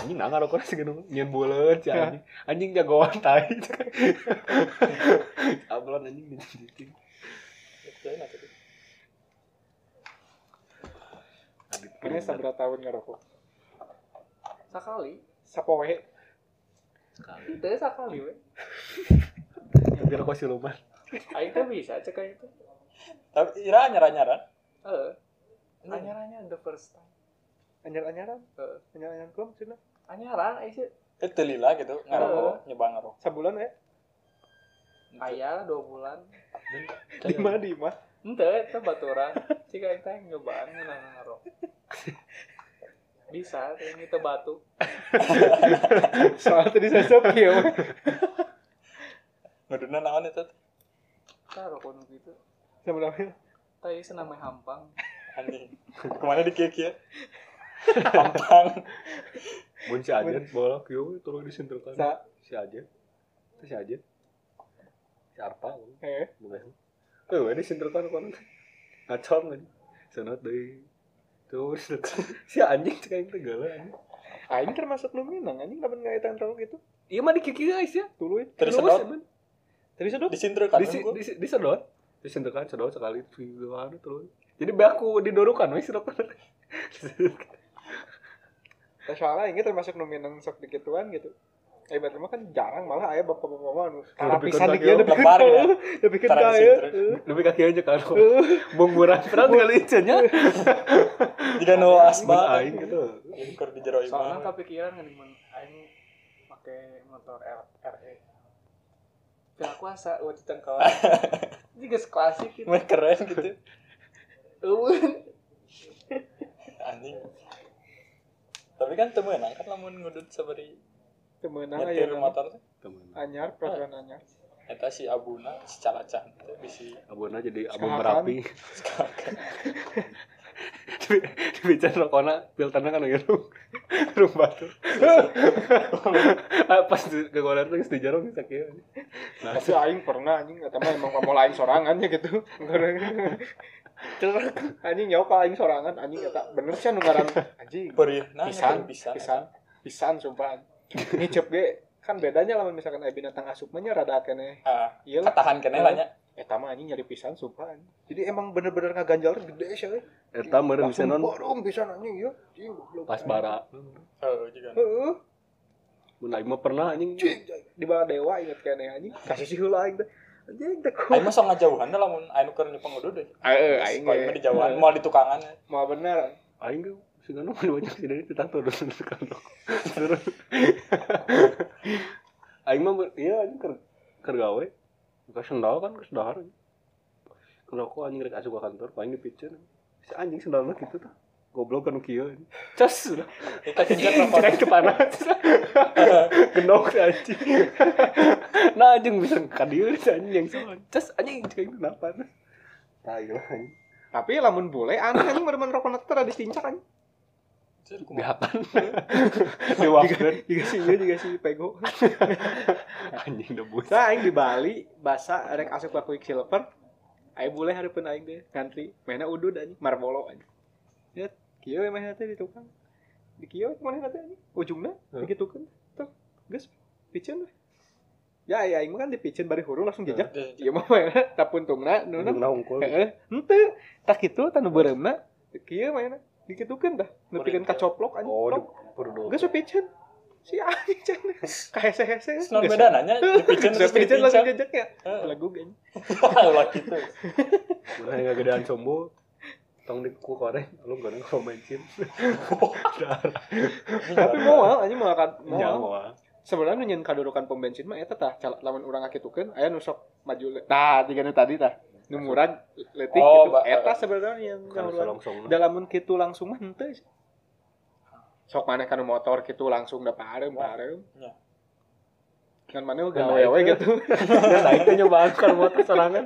anjing nah ngarokok sih gitu nyen bulet si anjing anjing jagoan tai ablon anjing tadi. Mana seberapa tahun ngerokok? Sekali. Sapoe. Itu sekali we. yang dirokok siluman Aing teh bisa cek kayak itu. Tapi ira nyara-nyara. Heeh. Anyaranya the first time. Anyar-anyaran. Heeh. Anyar-anyaran kuam cenah. Anyaran aing sih Itu lila gitu, ngarokok, nyoba ngarokok. Sabulan ya? aya 2 bulan. Di mana di mah? Ente itu baturan. Cik aing teh nyobaan ngeunang ngarok. Bisa, ini teh batu. Soal tadi saya sop kieu. Nguduna naon itu? Tah rokok nu gitu. Sebenarnya Tah ieu namanya hampang. Anjing. Ke mana di kia-kia? Pampang. Mun si ajen bolak yo turun disentelkan sa. Si ajen itu si ajen si arpa eh bukan eh we disentelkan kan ngacor kan senot deui. Terus si anjing cek aing teh geuleuh anjing. Aing termasuk nu minang anjing lamun ngaitan rokok gitu. iya mah dikiki guys ya. Tuluy. Terus Terus, sedot. Tadi sedot. Disinterkan Disi- dulu. disi- disedot. Disentelkan sedot sekali terus jadi beaku didorukan wes rokok Tah soalnya aing termasuk nu minang sok dikituan gitu. Eh berarti mah kan jarang malah aya bapak-bapak mah nu Lebih pisan kontak di kieu ya, depikeun lebar ya. ka disinter. ieu. lebih kaki aja kan bung murah pernah kali nya Jika no asma. aing gitu Keur di jero Soalnya imah. kepikiran kan mun aing make motor RE. Pihak kuasa waktu cengkawan. Juga klasik gitu. Mah keren gitu. Anjing. Tapi kan teu meunang kan lamun ngudut sabari Temenan nyetir nama. motor teh. temen anyar peraturan anyar. Eta si Abuna si Calacan teh bisi abona jadi abu Sekarang. merapi bicara rokona filternya kan gitu rum batu Ah, pas ke goler tuh di jarong bisa kayak nah Tapi aing pernah anjing mah emang mau lain sorangan ya gitu. Cerek anjing nyawa ka aing sorangan anjing eta bener sih anu ngaran anjing. perih nah Pisan, pisan pisan, pisan sumpah. Ngicep ge kan bedanya lamun misalkan aya binatang asup mah rada kene. ah Iya lah. katahan keneh lah nya Eta mah anjing nyari pisan sumpah. anjing. Jadi emang bener-bener ngaganjal gede sih. euy. eta meureun bisa non borom pisan anjing ya. Anjing goblok. pas bara oh juga Heeh. mun aing mah pernah anjing di bawah dewa inget kene anjing. Kasih si heula aing teh. Anjing teh Aing mah sok ngajauhan lamun anu keur nyepeng udud. Heeh, aing mah di jauhan, mau di tukangan. Mau bener. aing ge sih kan banyak sih dari kita turun kan turun aing mah iya anjing ker ker gawe ka sendal kan ke sendal kenapa anjing rek asup ka kantor aing dipicen. Si anjing sendalna gitu tuh goblok kan kieu cas Kita ke panas genok si anjing. Nah anjing bisa ka dieu si anjing yang soal cas anjing cek kenapa? Tai lah anjing. Tapi lamun boleh aneh anjing meremen rokok neter ada ditincak anjing. dihakan diwakkeun Juga sih iya juga sih pego. anjing debus Nah, aing di Bali basa rek asup ka Quicksilver. Aing boleh hareupeun aing teh ngantri. Mainnya udud anjing, marbolo anjing. Ya, kieu emang teh di tukang. Di kieu mana teh anjing? Ujungna Heuh. digitukeun. Tuh, geus piceun we. Ya, ya mah kan dipicen bari hurung langsung jejak. Ieu mah mainnya tapuntungna nu Anjing naungkul Heeh, henteu. Tak kitu tanu beureumna. Kieu mainnya dikitukeun dah. Nepikeun kacoplok anjing. oh di perdo Geus piceun. Si anjing cenah. Kahese-hese. Non beda nanya dipicen terus Dipicen langsung jejak ya. Lagu geng. Lah gitu. Mun aya gedean sombo tong di ku koreng lu goreng kalau bensin Tapi moal anjing moal kan moal. nyawa Sebenarnya nyen kadudukan pom bensin mah eta tah cal- lamun urang ngakitukeun aya nu sok maju tah tiga tadi tah. Nu murah leutik Oh, gitu. Eta sebenarnya yang kalau yang langsung da lamun kitu langsung mah henteu. Sok maneh kana motor kitu langsung da pareum pareum. Ya. Kan maneh Kan gawe naik we teh. gitu. nah itu nyobaan kan motor sorangan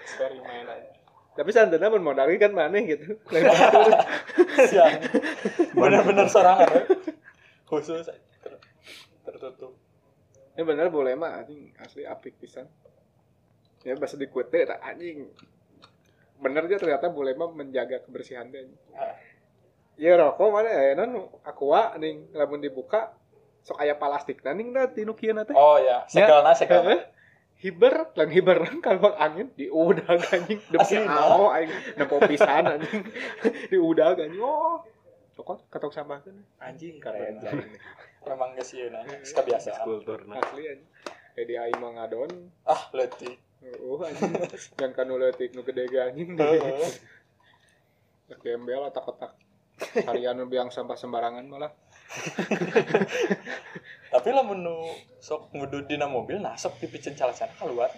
Eksperimen aja. Tapi santeuna mun modal kan maneh gitu. Siang. Bener-bener sorangan we. Khusus ter- tertutup. Ya bener boleh mah anjing asli apik pisan. Ya bahasa dikute tak anjing. Bener aja ternyata boleh mah menjaga kebersihan deh. Ah. ya rokok mana ya non aqua ning lamun dibuka sok aya plastik ning da di nu kieu teh Oh ya, segalna segalna. Hiber lan hiber kalau angin di udah anjing. Demi oh aing nepo pisan anjing. Di udah anjing. Oh. Cokot katok sambahkeun anjing keren. anjing. Memang geus ieu na, geus kebiasaan. kultur nah. Asli anjing. Kayak di aing mah ngadon. Ah, leutik. oh anjing. Yang kanu leutik nu gede ge anjing. Heeh. gembel otak-otak. Harian biang sampah sembarangan malah Tapi lamun nu sok ngudud dina mobil, nah sok dipicen calacana keluar.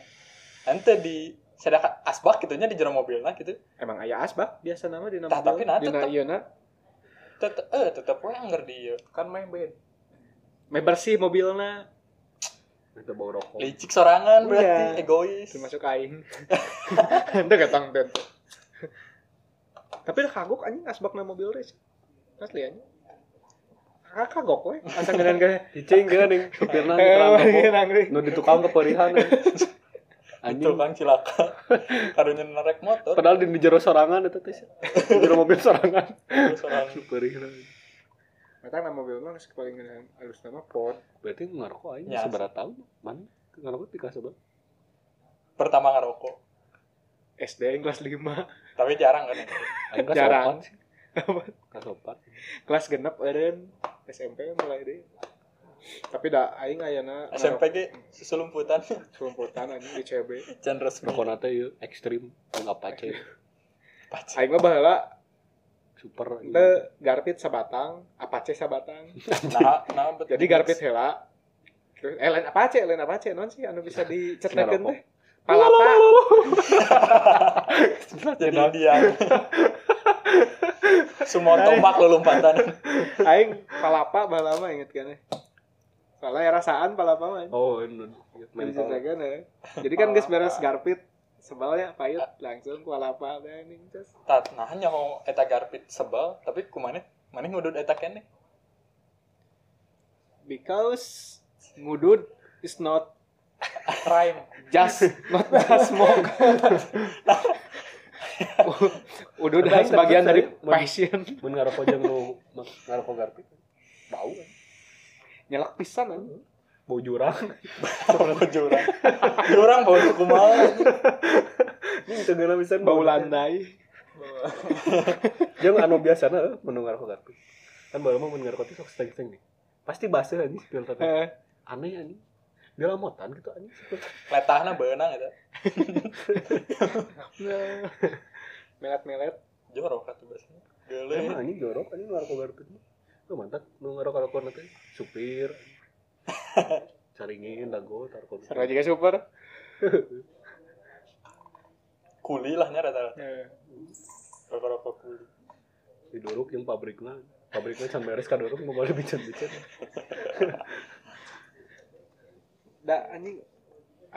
Ente di sedangkan asbak gitunya di jero mobilna gitu. emang aya asbak biasa nama di Tah, tapi nah, dina tetep. ieu na Tetep eh tetep we anggar di ieu. kan main bed me bersih mobilna itu bau rokok Licik sorangan berarti Iya. egois. termasuk aing ente ketang ten tapi kagok anjing asbak na mobil teh asli anjing Ah, kagok we asa ngeunan ge cicing kan ning supirna di nang nu di tukang keperihan. Anjing. Tukang cilaka. Karunya narek motor. padahal di, di jero sorangan itu teh di jero mobil sorangan. Sorangan. superihan Mata nama mobil mah paling ngeunan alus nama pot berarti ngarokok aja Ya. seberapa tahun mana? Ngarokok tiga seberapa? Pertama ngerokok. SD yang kelas 5 Tapi jarang kan. Kelas Jarang. kelas opat kelas genep eureun SMP mulai deh. Tapi dah aing ayeuna SMP ge susulumputan. selumputan anjing di CB Can resmi. rokok nate yuk ekstrim yang apache Pacar. aing mah baheula super teu garpit sabatang apache sabatang. Nah, nah betul. jadi garpit heula. Terus eh lain apache lain apache non sih? Anu bisa dicetnekeun teh? Palapa. Jadi dia. Semua tombak lu lompatan. aing palapa baheula mah inget kan ya rasaan palapa mah oh ini ya. Jadi kan geus beres garpit sebalnya payut langsung ku palapa ning terus Tat, nah nyaho eta garpit sebel, tapi kumaneh maneh ngudud eta keneh. because ngudud is not crime just not just smoke. Tapi aing sebagian dari passion mun ngarokok jeung nu ngarokok garpit bau. Kan nyelak pisan anjing. bau jurang. Jurang. Jurang bau kumaha. ini teu geuna pisan bau landai. jeung anu biasana mun ngarokok garpit kan baru mah mun ngarokok teh sok steng-steng nih. Pasti baseuh anjing filter Eh, aneh anjing. Dia lamotan gitu anjing. Letahna beunang eta. Melet-melet. Jorok atuh biasanya. Geuleuh. emang anjing jorok ngarokok garpit mah lu mantap nu ngarokok nanti supir caringin dago tarko Seru juga super. Kuli lah nya rata-rata. Eh, Rokok-rokok kuli. diduruk yang pabriknya pabriknya can beres kaduruk mau boleh bican-bican Da anjing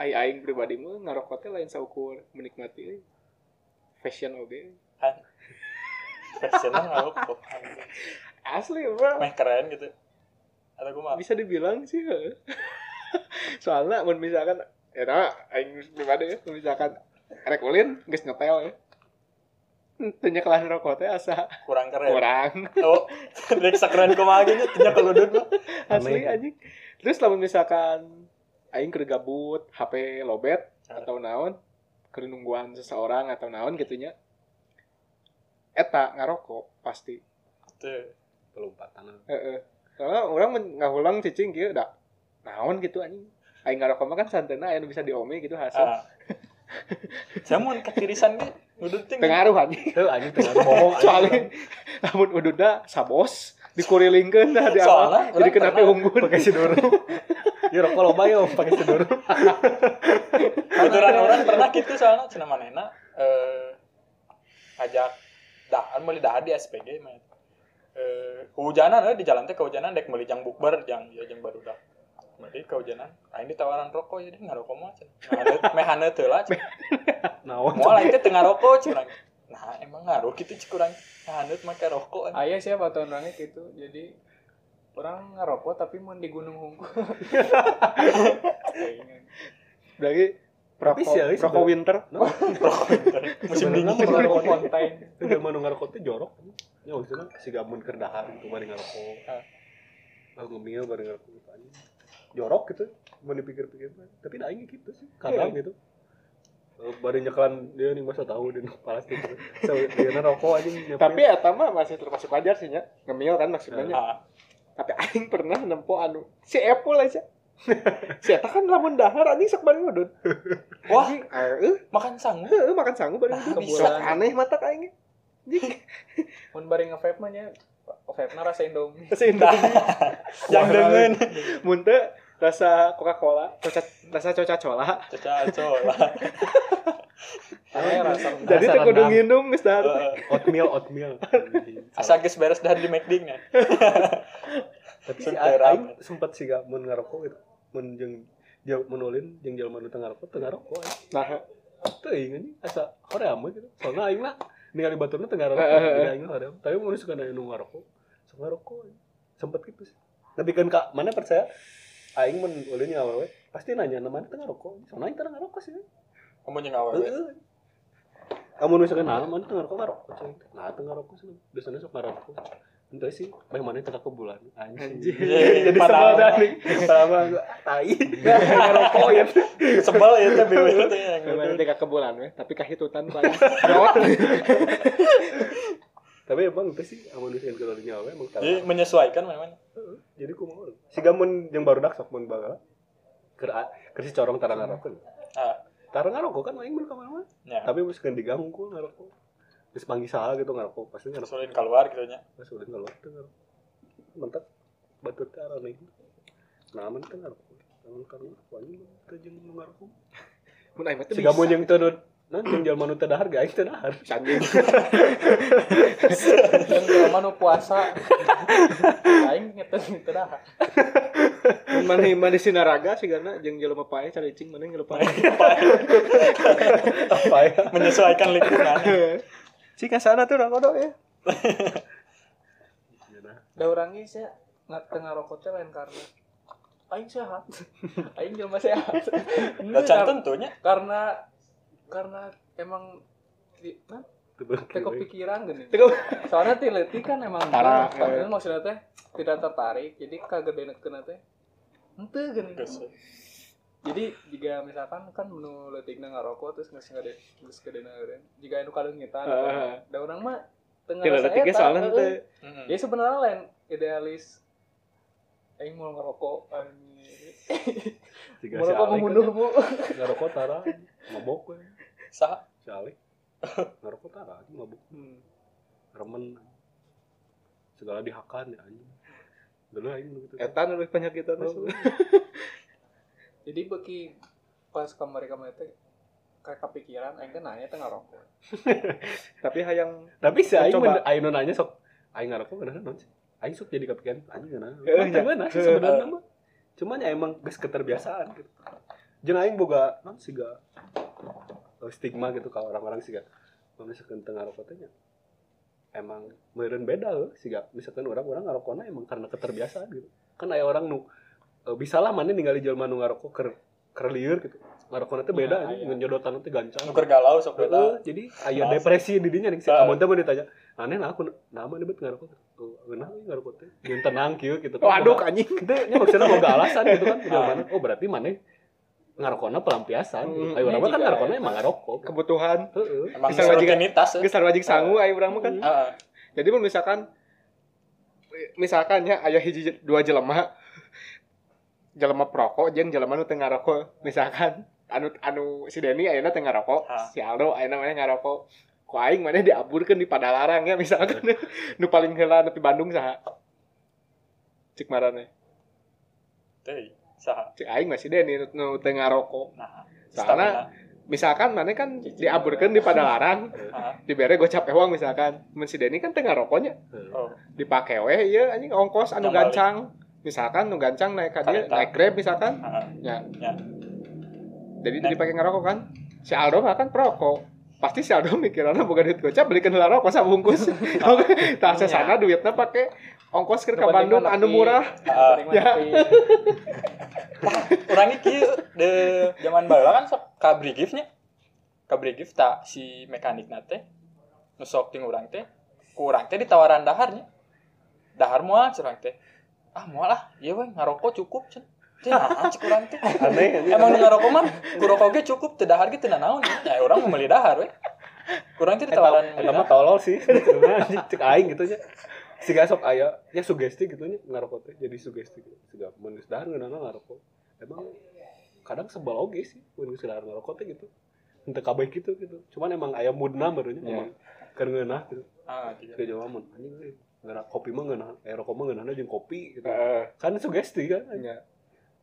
ai aing pribadi mah ngarokok teh lain saukur menikmati euy. Fashion oge. Kan. Fashionnya ngarokok. Asli, bro. Meh keren gitu. Atau kumaha? bisa dibilang sih soalnya mun misalkan ya nah, aing pribadi ya misalkan rek ulin geus ngetel ya tanya kelas rokok teh asa Kurang keren. kurang Oh, rek sakeren kumaha ge nya nya keludut mah. asli anjing terus lamun misalkan aing keur gabut HP lobet atau naon keur nungguan seseorang atau naon gitunya eta ngarokok pasti pelompatan Heeh. Soalnya orang ngahulang cicing gitu dah. Naon gitu anjing. Aing ngarokok mah kan santena aya nu bisa diome gitu hasil. Ah. Jamun ketirisan ge ngudut teh. Pengaruh anjing. Tuh anjing tengah bohong Soalnya namun ududna sabos dikurilingkeun dah di awal. Jadi kenapa pernah unggul? pakai siduru ya rokok loba yo pakai siduru Kebetulan orang pernah gitu soalnya cenah manehna eh ajak daan meuli dahar di SPG mah. Eh kehujanan eh, di jalan teh kehujanan dek meuli jang bukber jang ya jang barudak. Berarti kehujanan, aing ditawaran rokok jadi ngarokok mah cenah. Haneut meh haneut heula cenah. naon Moal aing teh teu ngarokok cenah. Nah, emang ngaruh gitu cik urang haneut make rokok. anjing. ayah siapa tahun orangnya gitu jadi orang ngerokok tapi mau di gunung hungkul Berarti Proko, ya, Proko sebenarnya- winter. musim Sebenarnya dingin fontaine. itu zaman nu ngerokok teh jorok ya maksudnya si gamun keur dahar gitu bari ngerokok Ah. ah ngemil bari ngerokok gitu aja jorok gitu mau dipikir-pikir tapi aing gitu sih kadang gitu Eh, bari nyekelan dia nih masa tahu plastik gitu. so dia rokok aja Tapi eta mah masih termasuk wajar sih nya. Ngemil kan maksudnya. Ah, Tapi aing pernah nempo anu si Apple aja. si eta kan lamun dahar anjing sok bari ngudut. wah eh, makan sangu Heeh, makan sanggup bari Nah, ngudut. bisa. Aneh mata aing. Mun bari nge-vape mah nya vape-na rasa Indomie. Seindah. yang dengan Mun teu rasa Coca-Cola, coca, rasa coca-cola. caca cola Aya rasa Jadi Rasa teu kudu nginum geus dahar. Oatmeal oatmeal asa geus beres dah di McD nya tapi si aing sempat sih gak mun ngerokok gitu mun jeung jauh menulin jeung jalma nu teu ngarokok teu ngarokok aing. Nah, teuing anjing asa hoream gitu. Soalnya aing mah ningali baturna teu ngarokok Eh, eh, eh. jadi aing hoream tapi mun suka anu ngarokok sok ngarokok aing. sempet gitu sih. Tapi kan kak mana percaya? Aing mun ulin awewe pasti nanya namanya teu ngarokok soalnya aing teu ngarokok sih. Kamu yang awal kamu misalkan nah mana teu ngarokok ngarokok cuy nah teu ngarokok sih biasanya sok ngarokok Entah sih, bagaimana tengah ke bulan anjing. Anjing. Jadi Padahal- sebel dah nih. Sama tai. Ngerokok ya. sebel ya teh yang Memang tiga ke bulan we, tapi kahitutan paling. Jawab. Tapi emang itu sih amun ke nyawa emang tahu. jadi menyesuaikan memang Heeh, Jadi ku mau. Si gamun yang baru dak sok mun bagala. Keur keur si corong tarang ngarokok. ah Tarang ngarokok kan aing mun ka mana ya Tapi mesti kan diganggu ku ngarokok. Terus panggil saha gitu ngarokok pasti ngarokok. sulit keluar gitu nya udah ngalor teu ngarokok. Mantap. Batu teh arane. Nah, aman teh ngarokok. Namun kan ngarokok anjing teu jeung nu ngarokok. Mun aing mah teu Si bisa. gamun yang teu Nah, yang jalma nu teu dahar ge aing teu dahar. Sanding. Yang jelema nu puasa. Aing ngeten teu dah. Mun maneh maneh sinaraga sigana jeung jelema pae caricing maneh ngelupain. Apa ya? menyesuaikan lingkungan Si kasana tuh kodok ya. Ya nah. Da urang geus ya nggak tengah rokok teh lain karena aing sehat. Aing jelema sehat. dan can tentunya karena karena emang di, nah, teh kepikiran gini. Soalnya tileti kan emang Karena eh. maksudnya teh tidak tertarik, jadi kagede kena teh. Ente gini. Jadi jika misalkan kan menu letikna ngarokok terus geus ngade geus gedena eureun. Jika anu kalengitan Heeh. da urang mah tengah detiknya eta, soalnya. Mm-mm. Ya sebenarnya lain idealis aing mau ngerokok. Tiga Mau ngerokok Alek membunuhmu. kan ngarokok tara mabok we. Saha? Si Alek ngarokok tara mabok. Hmm. Remen. Segala dihakan ya anjing. Dulu aing gitu. Eta nu penyakitan Oh. Jadi beki pas kamari kamari teh kayak kepikiran aing teh nanya teh ngarokok. Tapi hayang Tapi si aing Coba. aing nanya sok aing ngarokok naon sih? Aing sok jadi kepikiran Teu nya. beunah sih sebenarnya mah. Cuman ya emang geus keterbiasaan gitu. Jeung aing boga naon sih ga stigma gitu kalau orang-orang sih ga mun misalkan teu ngarokok teh nya emang meureun beda heuh sih misalkan orang-orang ngarokokna emang karena keterbiasaan gitu. Kan aya orang nu eh, bisa lah mana ningali jelema nu ngarokok keur keur lieur gitu. Ngarokokna teh beda Ya, ngan jodotan teh gancang. nuker galau sok Heeh, beta jadi aya Masa. depresi di dinya nih si Ah. kamu teh mau ditanya aneh nah aku nama nih bet ngarokok oh enak nih ngarokok teh jeung tenang kieu gitu Waduh anjing. itu nya maksudnya boga alasan gitu kan Jadi mana oh berarti mana ngarokokna pelampiasan Hmm, ayo urang mah kan juga ngarokokna ya. emang ngarokok Kebutuhan. heeh emang Bisa rutinitas ya. Geus sarwajik sangu aya urang mah kan. Heeh. Jadi mun misalkan misalkan ya aya hiji dua jelema jelema perokok jeung jelema nu teu ngarokok. Misalkan anu anu si Denny ayeuna teu ngarokok Ah. si Aldo ayeuna mah ngarokok. Ku aing maneh diaburkeun di Padalarang ya misalkan. Nu paling heula nepi Bandung saha? Cik marane Teuing. Saha? cik aing masih Denny nu, nu teu ngarokok. Nah, Soalnya- misalkan maneh kan diaburkeun di Padalarang dibere gocap ewang misalkan. Mun si Denny kan teu ngarokoknya. Oh. dipake we ieu anjing ongkos anu gancang misalkan nu gancang naik ka dieu Kareta. naik Grab misalkan Heeh. ya Ya. jadi Naik. dipakai ngerokok kan si Aldo mah kan perokok pasti si Aldo mikirannya bukan duit gocap belikan heula rokok sabungkus oke tah Iya. sana duitnya pakai ongkos ke Bandung anu murah mah Ya. nepi. Urang kieu de zaman baheula kan sok ka brigif nya. Ka brigif tak si mekanik teh nu sok ting urang teh ku urang teh ditawaran daharnya. Dahar moal curang teh. Ah moal ah, ieu we ngarokok cukup naon cek urang teh. aneh. Emang ngarokok mah ku rokok ge cukup teu dahar ge teu naon. Ya urang mau meuli dahar we. Kurang teh ditawaran meuli Eta mah dahar. tolol sih. Cek aing gitu nya. Siga sok aya ya sugesti gitu nya ngarokok teh jadi sugesti gitu. Siga mun geus dahar ngeunana ngarokok. Emang kadang sebel oge sih mun geus dahar ngarokok teh gitu. Henteu kabeh gitu gitu. Cuman emang aya moodna baru nya Ya. emang keur ngeunah gitu. Ah, gitu. Ke Jawa mun anjing euy. Ngeunah kopi mah ngeunah, eh rokok mah ngeunahna jeung kopi gitu. Heeh. Kan sugesti kan. Ya.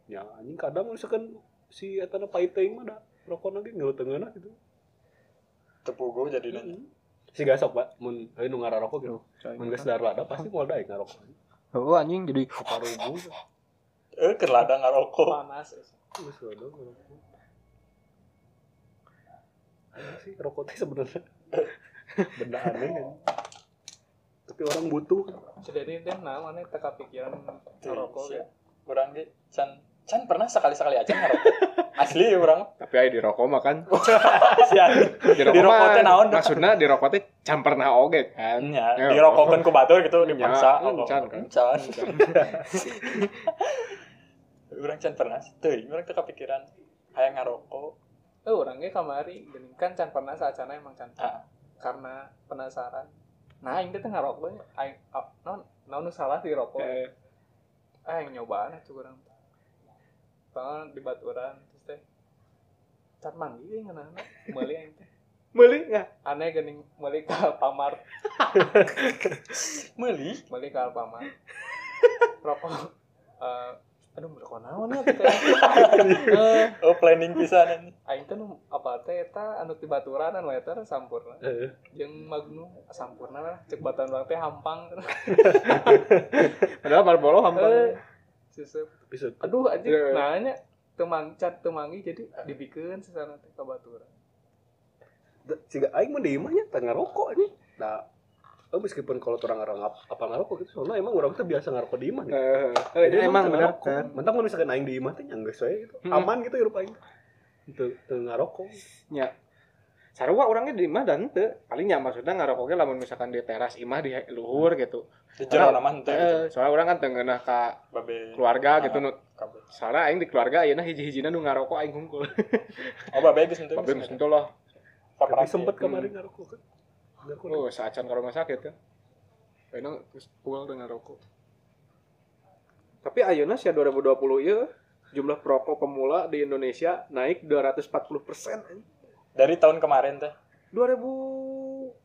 Ya anjing kadang misalkan si eta na pahit teuing mah da rokok lagi ngeuleuh tengahna gitu. Tepuguh jadi nanya. Si gasok pak, mun heuy nu ngararokok gitu. Mun geus dahar lada pasti moal daek ngarokok. Oh anjing jadi Parubu. Eh, keur lada ngarokok. panas Geus lada ngarokok. Aneh sih rokok teh sebenarnya benda aneh kan. Tapi orang butuh. jadi deh nah mana teu kepikiran ngerokok ya Urang ge can can pernah sekali-sekali aja ngarokok. Asli urang. tapi aya di rokok mah kan di Di rokok teh naon? maksudnya di rokok teh can pernah oge kan Ya, Ya, dirokokkeun ku batur gitu dipaksa. Ya, encan kan. Encan. Urang can pernah teuing urang teu kepikiran hayang ngarokok. eh orangnya kamari kan can pernah saacana emang can Ah. karena penasaran nah aing teh teh ngarokoknya aing naon naon nu salah di rokok. Eh, yang nyobaan atuh urang. Soalnya di baturan terus teh can manggi we ngeunana meuli aing teh. Meuli nggak aneh geuning meuli ka Alfamart. Meuli. meuli ka Alfamart. Rokok eh aduh rokok naon ya teh? Eh Oh, planning pisan aing teh apa teh eta anu ti baturan anu eta sampurna. Jeung Magnum sampurna lah cek baturan urang teh hampang. Padahal Marlboro hampang. Sesep. Bisa aduh anjing nanya temang cat temangi jadi dibikeun sesana teh ka baturan. Siga aing mah di imah nya teu ngarokok ini. Nah, oh, meskipun kalau orang orang apa, apa ngarokok gitu, soalnya emang orang tuh biasa ngarokok di imah nih. Eh, Jadi eh, emang benar kan Mentang mun misalkan aing di imah teh nyanggeus wae gitu. Hmm. Aman gitu hirup aing. Teu ngarokok. ya sarua orangnya di imah dan teu palingnya maksudnya ngarokoknya lamun misalkan di teras imah di luhur gitu Di jero nama henteu gitu. eh, soalnya orang kan tengenah ka Babe. keluarga Ah. gitu nu kabeh. soalnya aing di keluarga ayeuna hiji-hijina nu ngarokok aing hungkul Oh, babe geus henteu. tapi geus lah Tapi sempet kemarin ngarokok kan. Ngarokok. oh saacan ka rumah sakit kan Ayeuna geus pual dengan rokok tapi ayeuna sia 2020 ieu jumlah perokok pemula di Indonesia naik 240 persen Dari tahun kemarin teh. 2020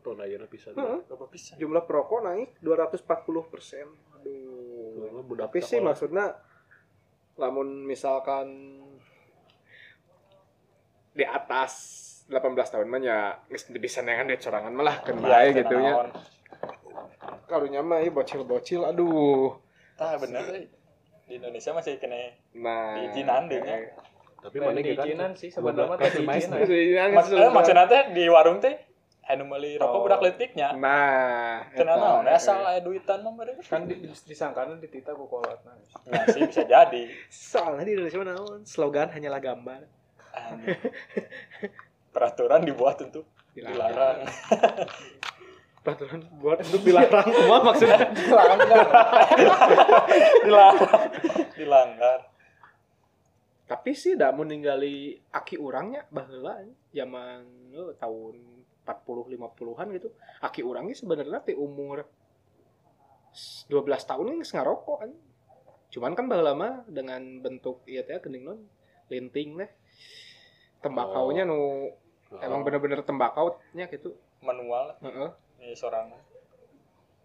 Tahun ayeuna pisan. Heeh. Berapa pisan? jumlah perokok naik 240 persen aduh tapi sih maksudnya lamun misalkan di atas 18 tahun mah ya geus bisa nengan deh corangan malah kan bae Iya, gitu teu nya naon. karunya mah ieu bocil-bocil aduh Tah bener euy. Di Indonesia masih kena nah Diizinan deh, nya. Tapi mana gitu diizinan sih sebenarnya kelas diizinan. Mas, eh, maksudnya teh di warung teh anu meuli rokok Oh. budak leutiknya. nah eta, naon, asal aya duitan mah mereka. kan di, disangkana ditita ku kolotna Nah, sih bisa jadi. soalnya di Indonesia mah naon slogan hanyalah gambar Aneh. Peraturan dibuat untuk dilarang. peraturan buat untuk dilarang semua maksudnya dilanggar dilarang. Dilanggar. tapi sih dah mau ninggali aki orangnya baheula zaman eh, tahun 40 50-an gitu aki orangnya sebenarnya teh umur 12 tahun ini geus ngarokok cuman kan baheula mah dengan bentuk ieu teh geuning non linting teh tembakaunya nu emang bener-bener tembakau nya gitu Manual heeh ini seorang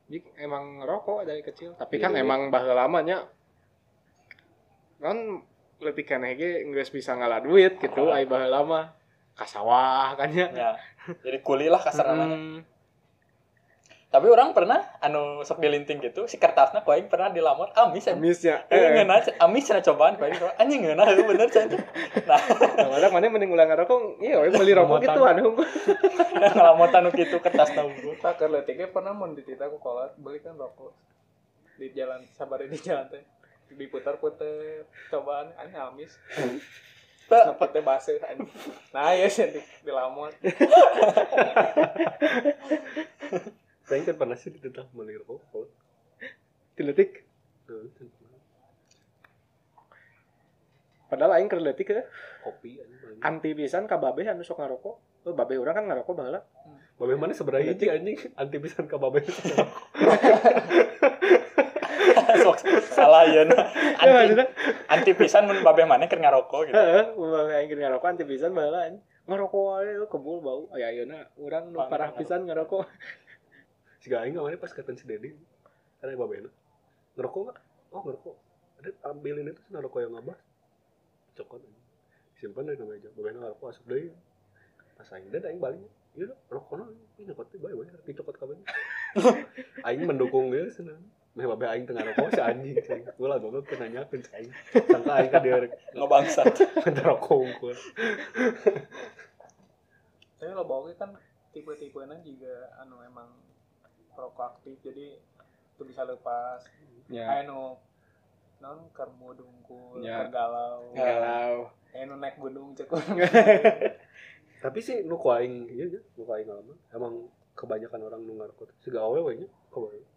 Jadi emang ngerokok dari kecil tapi Iya, kan iya. emang baheula mah nya kan leutik keneh ge geus bisa ngalah duit gitu Ah. ai baheula mah ka sawah kan nya ya. Jadi kuli lah kasar namanya. Hmm. Tapi orang pernah anu sok dilinting gitu si kertasnya kau pernah dilamar amis ya Misnya. Eh, Eh, ngena, amis cenah cobaan kau anjing ngena heuh bener cenah. Nah, Kadang mana mending ulang ngerokok, iya we beli rokok gitu anu. ngalamotan nu kitu kertas unggul. tak ke letiknya pernah mau ditita aku kolot beli kan rokok di jalan sabar di jalan teh diputar-putar cobaan aneh amis basuh anjing. Nah, ya sih di, di. Saya kan pernah sih ditentang beli rokok. Diletik. Padahal aing keur ya. kopi anjing. Anti pisan ka babe anu sok ngarokok. Oh, babe urang kan ngarokok baheula. Babe mana sebenarnya hiji anjing anti pisan ka babe. Sok salah ya. Anti anti pisan mun babe maneh keur ngarokok gitu. heeh, babe aing keur ngarokok anti pisan baheula. anjing. Ngarokok wae lu kebul bau. Aya ayeuna urang nu parah pisan ngarokok. Si aing awalnya pas katen si Dedi. Karena babe ngerokok enggak? Oh, ngerokok. Ada ambilin itu rokok yang ngabas. Cokot anjing. Simpan dari meja. Babe ngerokok asup deui. Pas aing dan aing balik. Iya, rokokna ini nyokot teh bae bae dicokot kabeh. aing mendukung dia senang. Meh babe aing tengah rokok si anjing. Gue lah goblok teu nanyakeun si aing. Sangka aing ka dia Ngebangsat. rokok unggul. Tapi lo bawa kan tipe-tipenya juga anu emang rokok aktif jadi itu bisa lepas. Ya. Anu non kermu dungkul, Ya. galau. Galau. Anu naik gunung cek Tapi sih nu ku aing iya nya, nu ku aing ngalaman. Emang kebanyakan orang nu ngarokok teh siga awewe nya, kebanyakan.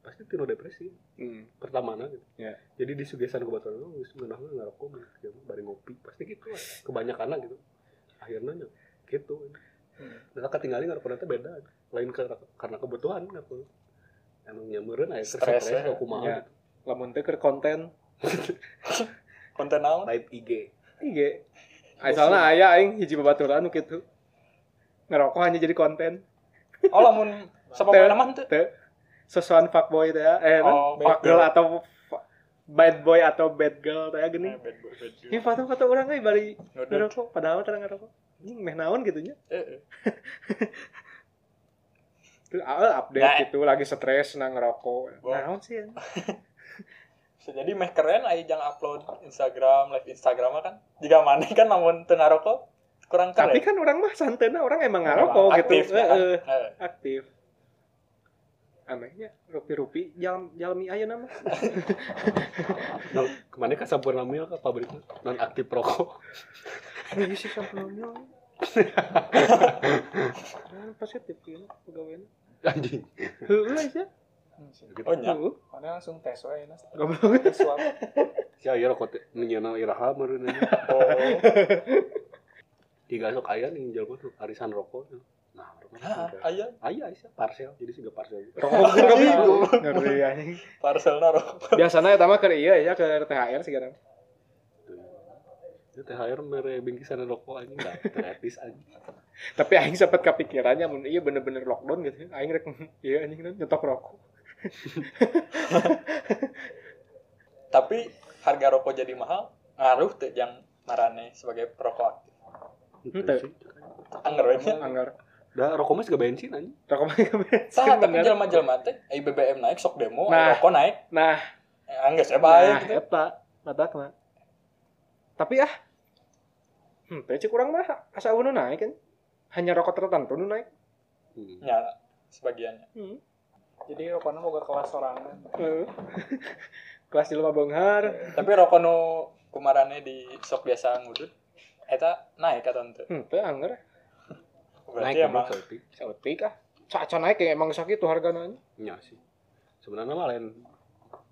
Pasti tinu depresi. Hmm. pertama gitu. Ya. Jadi di sugesan kebetulan oh, wis ngeunah ngarokok gitu, bari ngopi. Pasti gitu lah. Kebanyakan gitu. Akhirnya nya gitu. Nah, ketinggalan ngarokok teh beda. Lain ke, karena kebutuhan ngarokok. Anu nyameureun aya Stres, ya. ya. kumaha Ya. gitu. Lamun keur konten Konten naon? Live IG. IG. Asalna aya aing hiji babaturan nu kitu. Ngerokok hanya jadi konten. Oh lamun sabab nama teu. Teu. Sesuan fuckboy teh ya. Eh, Oh, fuck girl atau bad boy atau bad girl teh Eh, gini. bad boy, bad girl. Ini foto-foto orang euy bari Ngudut. ngerokok padahal teu ngerokok. Ini meh naon gitu nya. Eh, eh. Terus ah, update Nah. gitu lagi stres nang ngerokok. Gua- Naon sih? ya? Bisa jadi meh keren aya jang upload Instagram, live Instagram kan. Jika mana kan namun teu ngarokok kurang keren. Tapi kan orang mah santena orang emang ngerokok gitu. aktif ya kan? Heeh, Eh, aktif. Anehnya rupi-rupi jalan jalmi ayeuna mah. Nah, ke mana ka sampurna mil ka pabriknya non aktif rokok. Iya sih. Nah, positif gitu pegawainya. Anjing. Heeh aja. Oh nya. Mana langsung tes wae nah. Goblok. Tes swab. Sia ieu rokok teh nyeuna iraha meureun. Oh. Tiga sok aya nih jalma tuh arisan rokok. Nah, rokok. Hah, aya Aya aya parcel, jadi siga parcel. Rokok gitu. Ngeri anjing. parcel. Biasana eta mah keur ieu ya keur THR sekarang. Itu THR mere bingkisan rokok anjing enggak gratis anjing. Tapi aing sempat kepikirannya mun ieu bener-bener lockdown gitu. Aing rek ieu anjing kan nyetok rokok. Tapi harga rokok jadi mahal ngaruh teh yang marane sebagai perokok aktif. Nya. Anggar. Da rokok mah siga bensin anjing. Rokok mah ke bensin, Tah, tapi jelma-jelma teh ai BBM naik sok demo, Nah. rokok naik. Nah, Eh, Angges ya bae nah, gitu. eta matakna. Tapi ah Hmm, teh cek urang mah asa nu naik kan. Hanya rokok tertentu nu naik. Hmm. Ya, sebagiannya. Hmm. Jadi rokoknya boga kelas sorangan. Heeh. Kelas di rumah Bonghar. Tapi rokok nu kumarane di sok biasa ngudut eta naik atau ente? Hmm, teh anggar. Berarti Naik emang sautik. Sautik ah. Caca naik ya emang sakit tuh harganya. Nya sih. Sebenarnya mah lain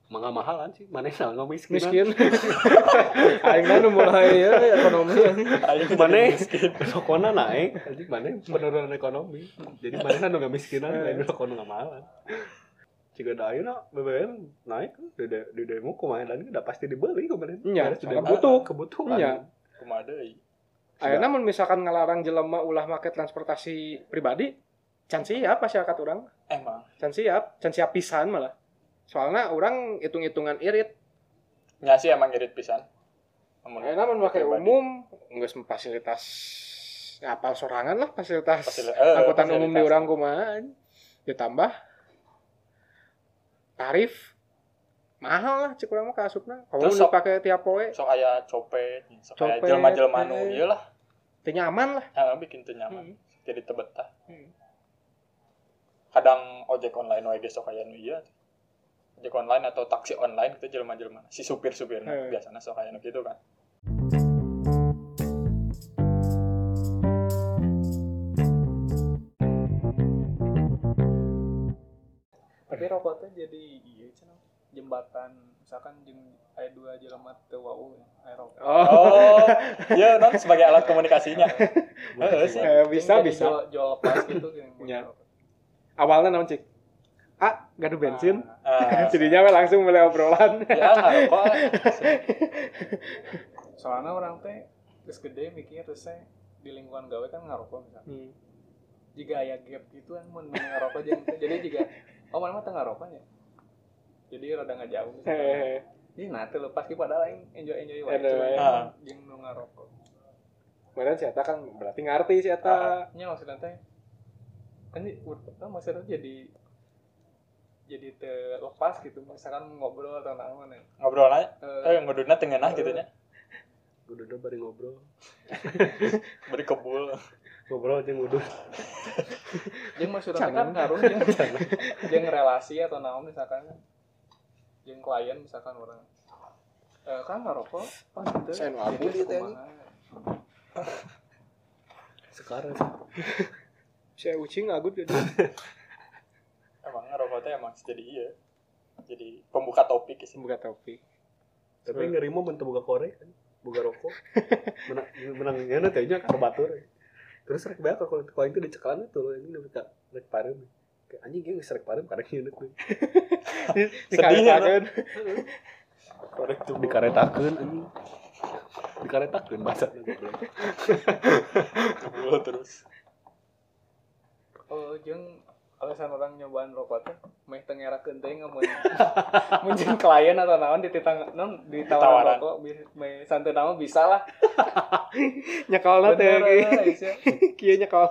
mangga mahalan sih. Mana sih nggak miskin. Miskin. Aing nu mulai ya ekonomi. aing Mana jadi miskin. rokokna naik, anjing mana penurunan ekonomi. Jadi mana nu nggak miskinan, lain rokok nu nggak mahalan. Jika ada ayeuna BBM naik, di de- di demo kemarin dan udah pasti dibeli kemarin. Iya, soalnya demo. butuh. kebutuhan. Iya. Kumaha deui? Ayeuna mun misalkan ngalarang jelema ulah make transportasi pribadi, can siap masyarakat orang. Emang. Can siap, can siap pisan malah. Soalnya orang hitung-hitungan irit. Nya sih emang irit pisan. Amun Ayeuna mun make pribadi. umum geus fasilitas ya, apal sorangan lah fasilitas Fasili- eh, angkutan umum di urang kumaha. Ditambah tarif mahal lah cek urang mah kamu Terus nu sok- pakai tiap poe sok aya copet sok aya jelma-jelma nu eh. ieu lah teu nyaman lah Heeh, bikin teu nyaman Hmm. jadi teu betah Hmm. kadang ojek online wae ge sok aya nu ieu ojek online atau taksi online itu jelma-jelma si supir-supirna Hmm. biasanya sok aya nu gitu kan. Tapi rokok teh jadi iya cenah jembatan misalkan jeung aya dua jelema teu wau aya rokok. Oh, oh iya non sebagai alat komunikasinya. Heeh sih. Eh, bisa bisa. jual, jual lepas gitu kan Iya. awalnya naon cik ah gak ada bensin Ah, jadinya we langsung mulai obrolan ya ngarokok soalnya orang teh terus gede mikir terus saya di lingkungan gawe kan ngarokok misalnya Hmm. jika aya gap gitu kan mun mun ngarokok teh. jadi jika oh mana mah ngarokok ya jadi rada ngajauh misalkan Hehehe. Ih, nah teh lepas ki padahal aing enjoy enjoy wae Enjoy wae. Ah. jeung nu ngarokok Kemudian si Eta kan berarti ngerti si Eta. nya maksudnya teh kan di kan maksudnya jadi jadi terlepas gitu misalkan ngobrol atau naon ya. Ngobrol aja. Eh, eh nguduna tengenah gitu nya udah bari ngobrol. beri kebul. Ngobrol aja ngudut. jeung maksudnya teh kan ngaruh jeung jeung relasi atau naon misalkan. Jeung klien misalkan orang. Eh kan ngarokok pas itu Saya nu abu di teh. Sekarang. Si Ucing agut jadi. emang ngerokok teh emang jadi iya jadi pembuka topik sih Buka topik. tapi ngerimo bentuk buka korek kan. Buka rokok. Menang menangnya nanti nya ka batur. Terus rek bae kalau kalau itu dicekalan tuh ini udah rek rek parem. Kayak anjing geus rek parem karek ieu tuh. Sedihnya, Dikaretakeun. korek tuh Dikaretakeun anjing. Dikaretakeun bahasa goblok. terus oh jeung alasan orang nyobaan rokok teh meh teu ngerakeun teh mun mun jeung klien atau naon dititang non Ditawaran. ditawaran rokok meh santai naon bisa lah eh, sia. Kieu nyekol.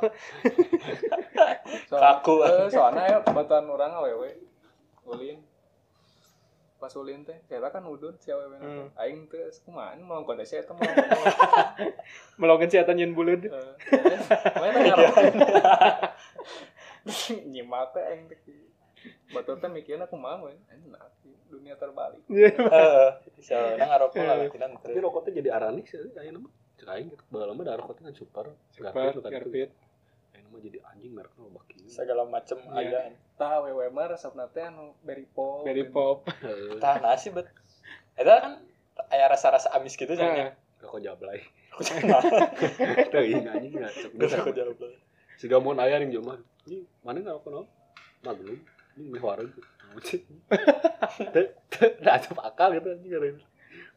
Soal- Kaku. eh, soalnya ya batuan orang awewe ulin pas ulin teh kita kan udun si awewe Hmm. hmm. aing teh kumaha melongkon teh saya teh Melongkeun si Eta nyeun buleud. nyimak teh aing teh batur teh mikirna kumaha we enak dunia terbalik eh soalnya ngerokok lah tidak Tapi rokok tuh jadi aranis ya aya nama. Cek aing gitu. Baheula mah da rokok teh kan super. Garpit, Garpit kan. Ayeuna mah jadi anjing merekna loba kieu. segala macam Iya. ayaan tah awewe mah resepna teh anu berry pop Very pop. Heeh. tah nasi bet itu kan aya rasa-rasa amis gitu jadinya Rokok jablay. aku cenah Teuing anjing nggak geus aku jawab Siga mun aya ning jelema. Ini mana ngarokok naon? Maglum. Ini meh warung. Teu teu da asup akal gitu anjing ngareun.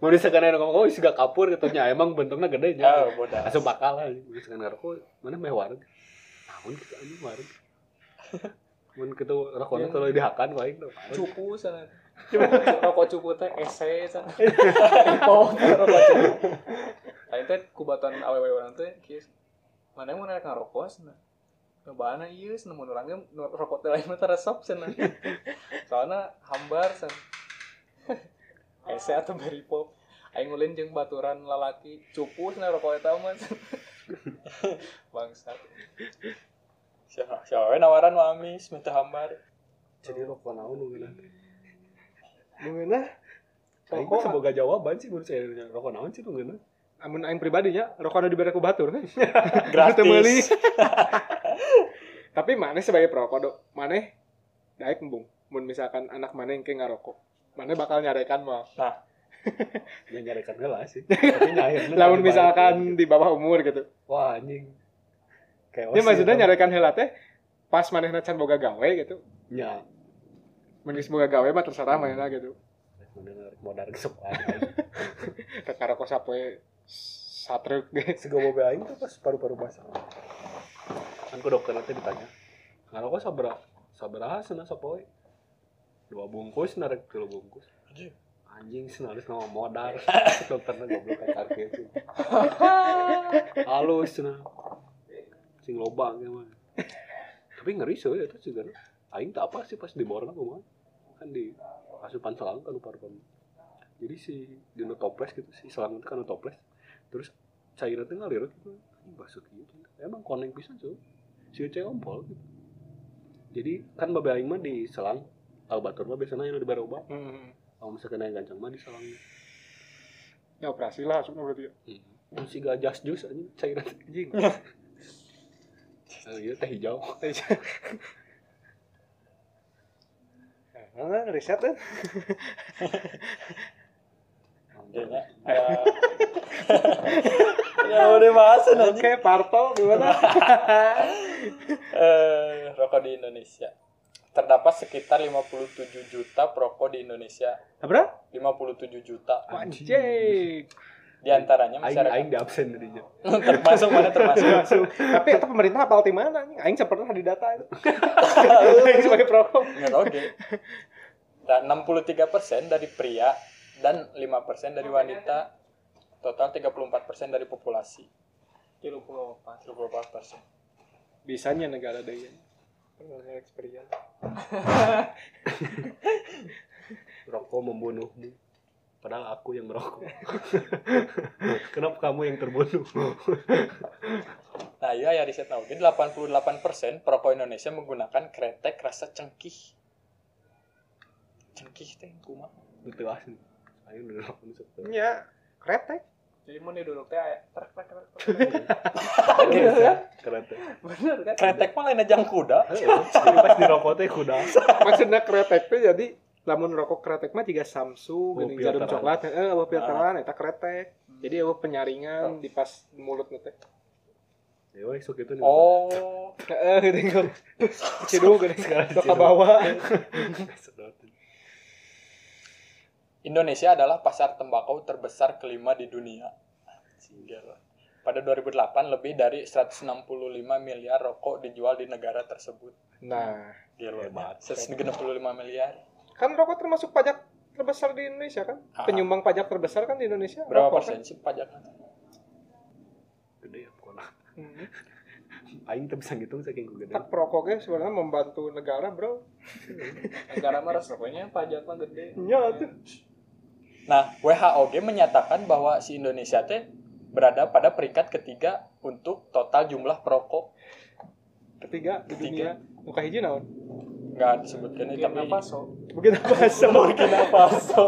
Mun misalkan aya ngomong, oh siga kapur gitu nya emang bentuknya gede nya. oh bodas Asup akal lah. Misalkan ngarokok mana meh warung. Namun gitu anjing warung. Mun kitu rokokna Yang- tuluy dihakan wae teh. cupu sana rokok cupu teh ese sana pop rokok cupu lain teh kubatan awewe orang teh kieu mana yang mau naik ngarokok sana Ngebana iya, sana mun urang ge nu rokok teh lain mah teresep sana. Soalna hambar sana. Ese atau beri pop. Aing ulin jeung baturan lalaki cupu sana rokok eta mah. Bangsat. siapa siapa nawaran wa amis minta hambar Jadi rokok naon nu geuna? Mungkin Aing Rokok- semoga jawaban sih menurut saya rokok naon sih nu geuna? amun aing pribadinya rokok anu dibere ku batur kan. gratis. Tapi maneh sebagai perokok dok, maneh daek embung. Mun misalkan anak maneh yang kayak ngarokok, maneh bakal nyarekan mah. Ya nyarekan heula sih. Tapi Lamun misalkan balik. di bawah umur gitu. wah anjing. Kayak Ini maksudnya nyarekan heula teh pas manehna can boga gawe gitu. Ya. Mun geus boga gawe mah terserah manehna gitu. Modal gesep Ke karokok sapoe satruk ge. Sego mobil aing tuh pas paru-paru basah. Kan ke dokter nanti ditanya. Ngarokok sabra sabaraha cenah sapoe? Dua bungkus narek tilu bungkus. Anjing. Anjing geus ngomong modal. Dokterna goblok kayak kieu. Halus cenah. Sing loba ge mah. Tapi ngeri sih ya itu juga. Aing tak apa sih pas di borna kumaha. kan di asupan selang kan parfum jadi si di toples gitu si selang itu kan toples terus cairan itu ngalir gitu basuh gitu emang koneng bisa tuh si cewek ompol gitu jadi kan babe aing mah di selang al batur mah biasanya yang di baroba Hmm. kalau misalkan yang gancang mah di selang Ya operasi lah langsung berarti ya. hmm. si gajas jus aja cairan Anjing. Eh, iya teh hijau Nah, riset kan. Ya udah bahas Oke, nanti. Parto gimana? Eh, rokok di Indonesia. Terdapat sekitar 57 juta perokok di Indonesia. Berapa? 57 juta. Anjing. Di antaranya aing masyarakat aing di absen tadinya termasuk mana termasuk. Masuk. Tapi itu pemerintah apal di mana nih? Aing pernah di data itu. Aing sebagai perokok. Nggak oke. Dan 63% dari pria dan 5% dari wanita. Total 34% dari populasi. Kilo pulau apa? 34%. Bisanya negara daya. Pernah experience. rokok membunuhmu padahal aku yang merokok kenapa kamu yang terbunuh Nah, iya ya riset oke 88% perokok Indonesia menggunakan kretek rasa cengkih. Cengkih teh kumaha? betul asli ayo udah. Ya, kretek. Jadi mau duduk teh trek trek trek. Gitu ya. keren teh Bener kan? Kretek mah lain jang kuda. Heeh, jadi pas di rokok teh kuda Maksudnya kretek teh jadi lamun rokok kretek mah tiga Samsu, Oh, geuning jarum coklat, heeh, eueuh filteran eta kretek. Jadi eueuh penyaringan di pas mulut teh. ya weh sok itu nih Oh, Heeh, geuning. Cidung geuning Sekarang sok cidung. bawa. Indonesia adalah pasar tembakau terbesar kelima di dunia. Pada 2008 lebih dari 165 miliar rokok dijual di negara tersebut. Nah, Gila. Hebat. 165 miliar. kan rokok termasuk pajak terbesar di Indonesia kan? Ah. Penyumbang pajak terbesar kan di Indonesia. Berapa rokok, persen sih pajaknya? gede ya pokoknya Kan? Hmm. aing teu bisa ngitung saking ku gede Tak perokoknya sebenarnya membantu negara, Bro. Negara mah resepnya pajak mah gede. Iya tuh. Nah, WHO menyatakan bahwa si Indonesia teh berada pada peringkat ketiga untuk total jumlah perokok. Ketiga di Ketiga. dunia. Muka hiji naon? Nggak disebutkan ini, tapi Burkina Faso. Begitu apa? Burkina Faso.